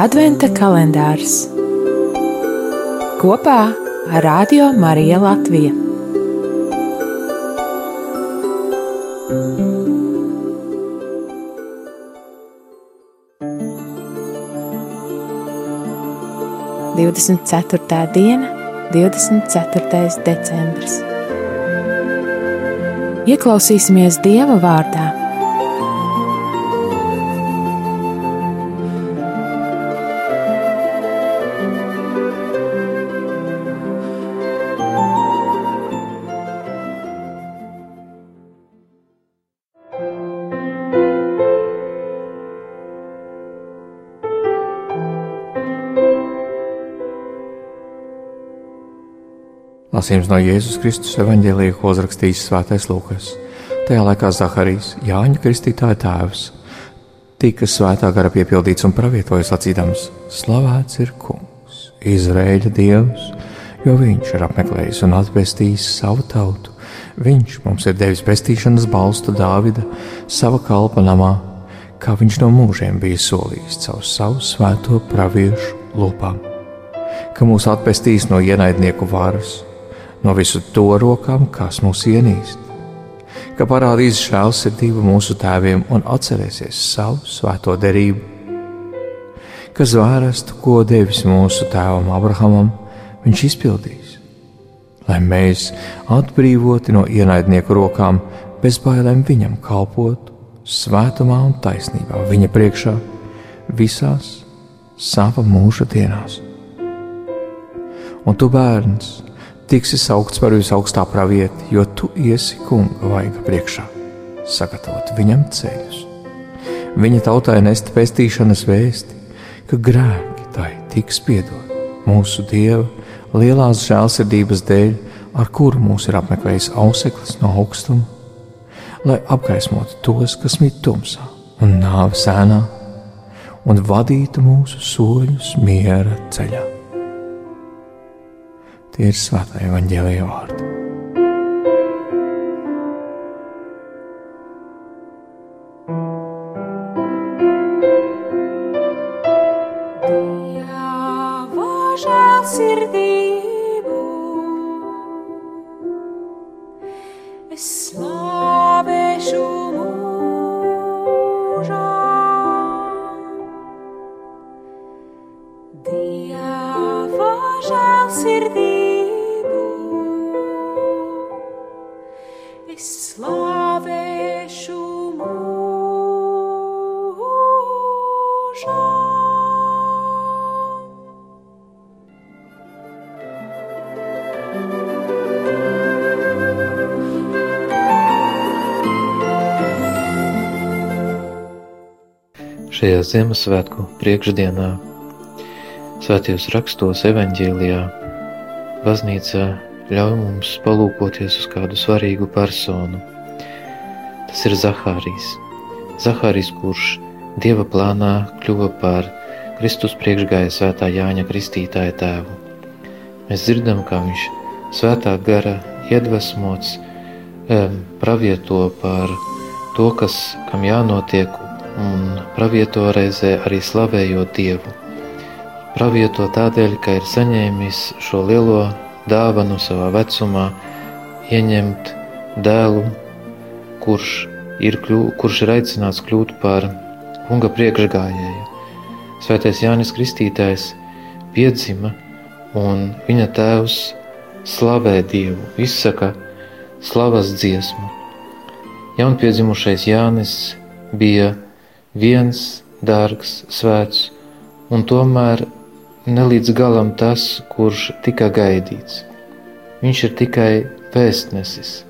Adventa kalendārs kopā ar Radio Mariju Latviju. Divdesmit ceturtā diena, divdesmit ceturtais decembris. Ieklausīsimies Dieva vārdā Lasījums no Jēzus Kristus evanģēlīja, ko uzrakstījis Svētais Lūkas. Tajā laikā Zaharijs, Jāņa Kristītāja tēvs, tika svētā gara piepildīts un pravietoja sacīdams: Slavēts ir kungs, Izraēļa dievs, jo viņš ir apmeklējis un atpestījis savu tautu. Viņš mums ir devis pestīšanas balstu Dāvida sava kalpa namā, kā viņš no mūžiem bija solījis caur savu svēto praviešu lūpām, ka mūs atpestīs no ienaidnieku varas no visu to rokām, kas mūs ienīst, ka parādīs žēlsirdību mūsu tēviem un atcerēsies savu svēto derību, ka zvērstu, ko devis mūsu tēvam Abrahamam, viņš izpildīs, lai mēs, atbrīvoti no ienaidnieku rokām, bez bailēm viņam kalpotu, svētumā un taisnībā viņa priekšā visās sava mūža dienās. Un tu, bērns, tiksi saukts par visaugstā pravieti, jo tu iesi kunga vaiga priekšā, sagatavot viņam ceļus. Viņa tautai nest pestīšanas vēsti, ka grēki tai tiks piedot mūsu Dieva lielās žēlsirdības dēļ, ar kuru mūs ir apmeklējis auseklis no augstuma, lai apgaismotu tos, kas mīt tumsā un nāves ēnā, un vadītu mūsu soļus miera ceļā. Tie ir svētā evaņģēlīja vārdi. Sirdību, slavēšu mūžām. Šajā Ziemassvētku priekšdienā, Svētajos rakstos, evanģēlijā, baznīcā ļauj mums palūkoties uz kādu svarīgu personu. Tas ir Zahārijs. Zahārijs, kurš Dieva plānā kļuva par Kristus priekšgāja svētā Jāņa Kristītāja tēvu. Mēs dzirdam, kā viņš svētā gara iedvesmots pravieto par to, kas, kam jānotiek, un pravieto reizē arī slavējot Dievu. Pravieto tādēļ, ka ir saņēmis šo lielo dāvanu savā vecumā, ieņemt dēlu, kurš ir, kļū, kurš ir aicināts kļūt par kunga priekšgājēju. Svētais Jānis Kristītājs piedzima, un viņa tēvs slavē Dievu, izsaka slavas dziesmu. Jaunpiedzimušais Jānis bija viens dārgs, svēts, un tomēr ne līdz galam tas, kurš tika gaidīts. Viņš ir tikai vēstnesis.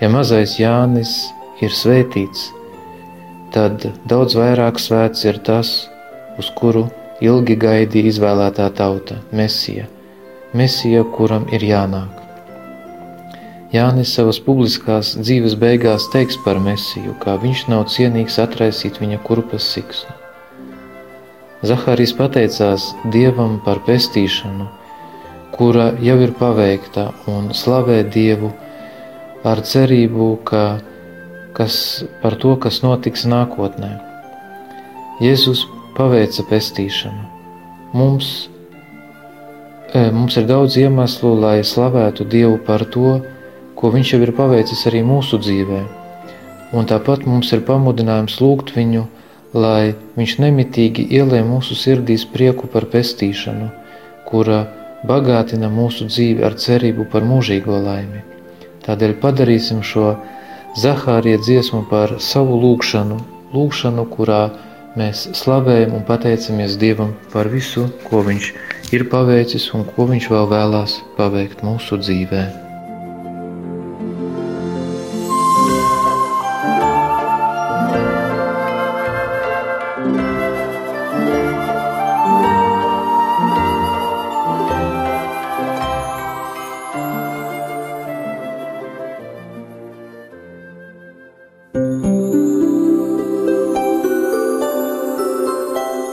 Ja mazais Jānis ir svētīts, tad daudz vairāk svēts ir tas, uz kuru ilgi gaidīja izvēlētā tauta - Mesija, Mesija, kuram ir jānāk. Jānis savas publiskās dzīves beigās teiks par Mesiju, kā viņš nav cienīgs atraisīt viņa kurpas siksnu. Zaharijs pateicās Dievam par pestīšanu, kura jau ir paveikta, un slavē Dievu ar cerību, ka, kas, par to, kas notiks nākotnē. Jēzus paveica pestīšanu. Mums, e, mums ir daudz iemeslu, lai slavētu Dievu par to, ko Viņš jau ir paveicis arī mūsu dzīvē. Un tāpat mums ir pamudinājums lūgt Viņu, lai Viņš nemitīgi ielē mūsu sirdīs prieku par pestīšanu, kura bagātina mūsu dzīvi ar cerību par mūžīgo laimi. Tādēļ padarīsim šo Zahārija dziesmu par savu lūgšanu, lūgšanu, kurā mēs slavējam un pateicamies Dievam par visu, ko Viņš ir paveicis un ko Viņš vēl vēlās paveikt mūsu dzīvēm.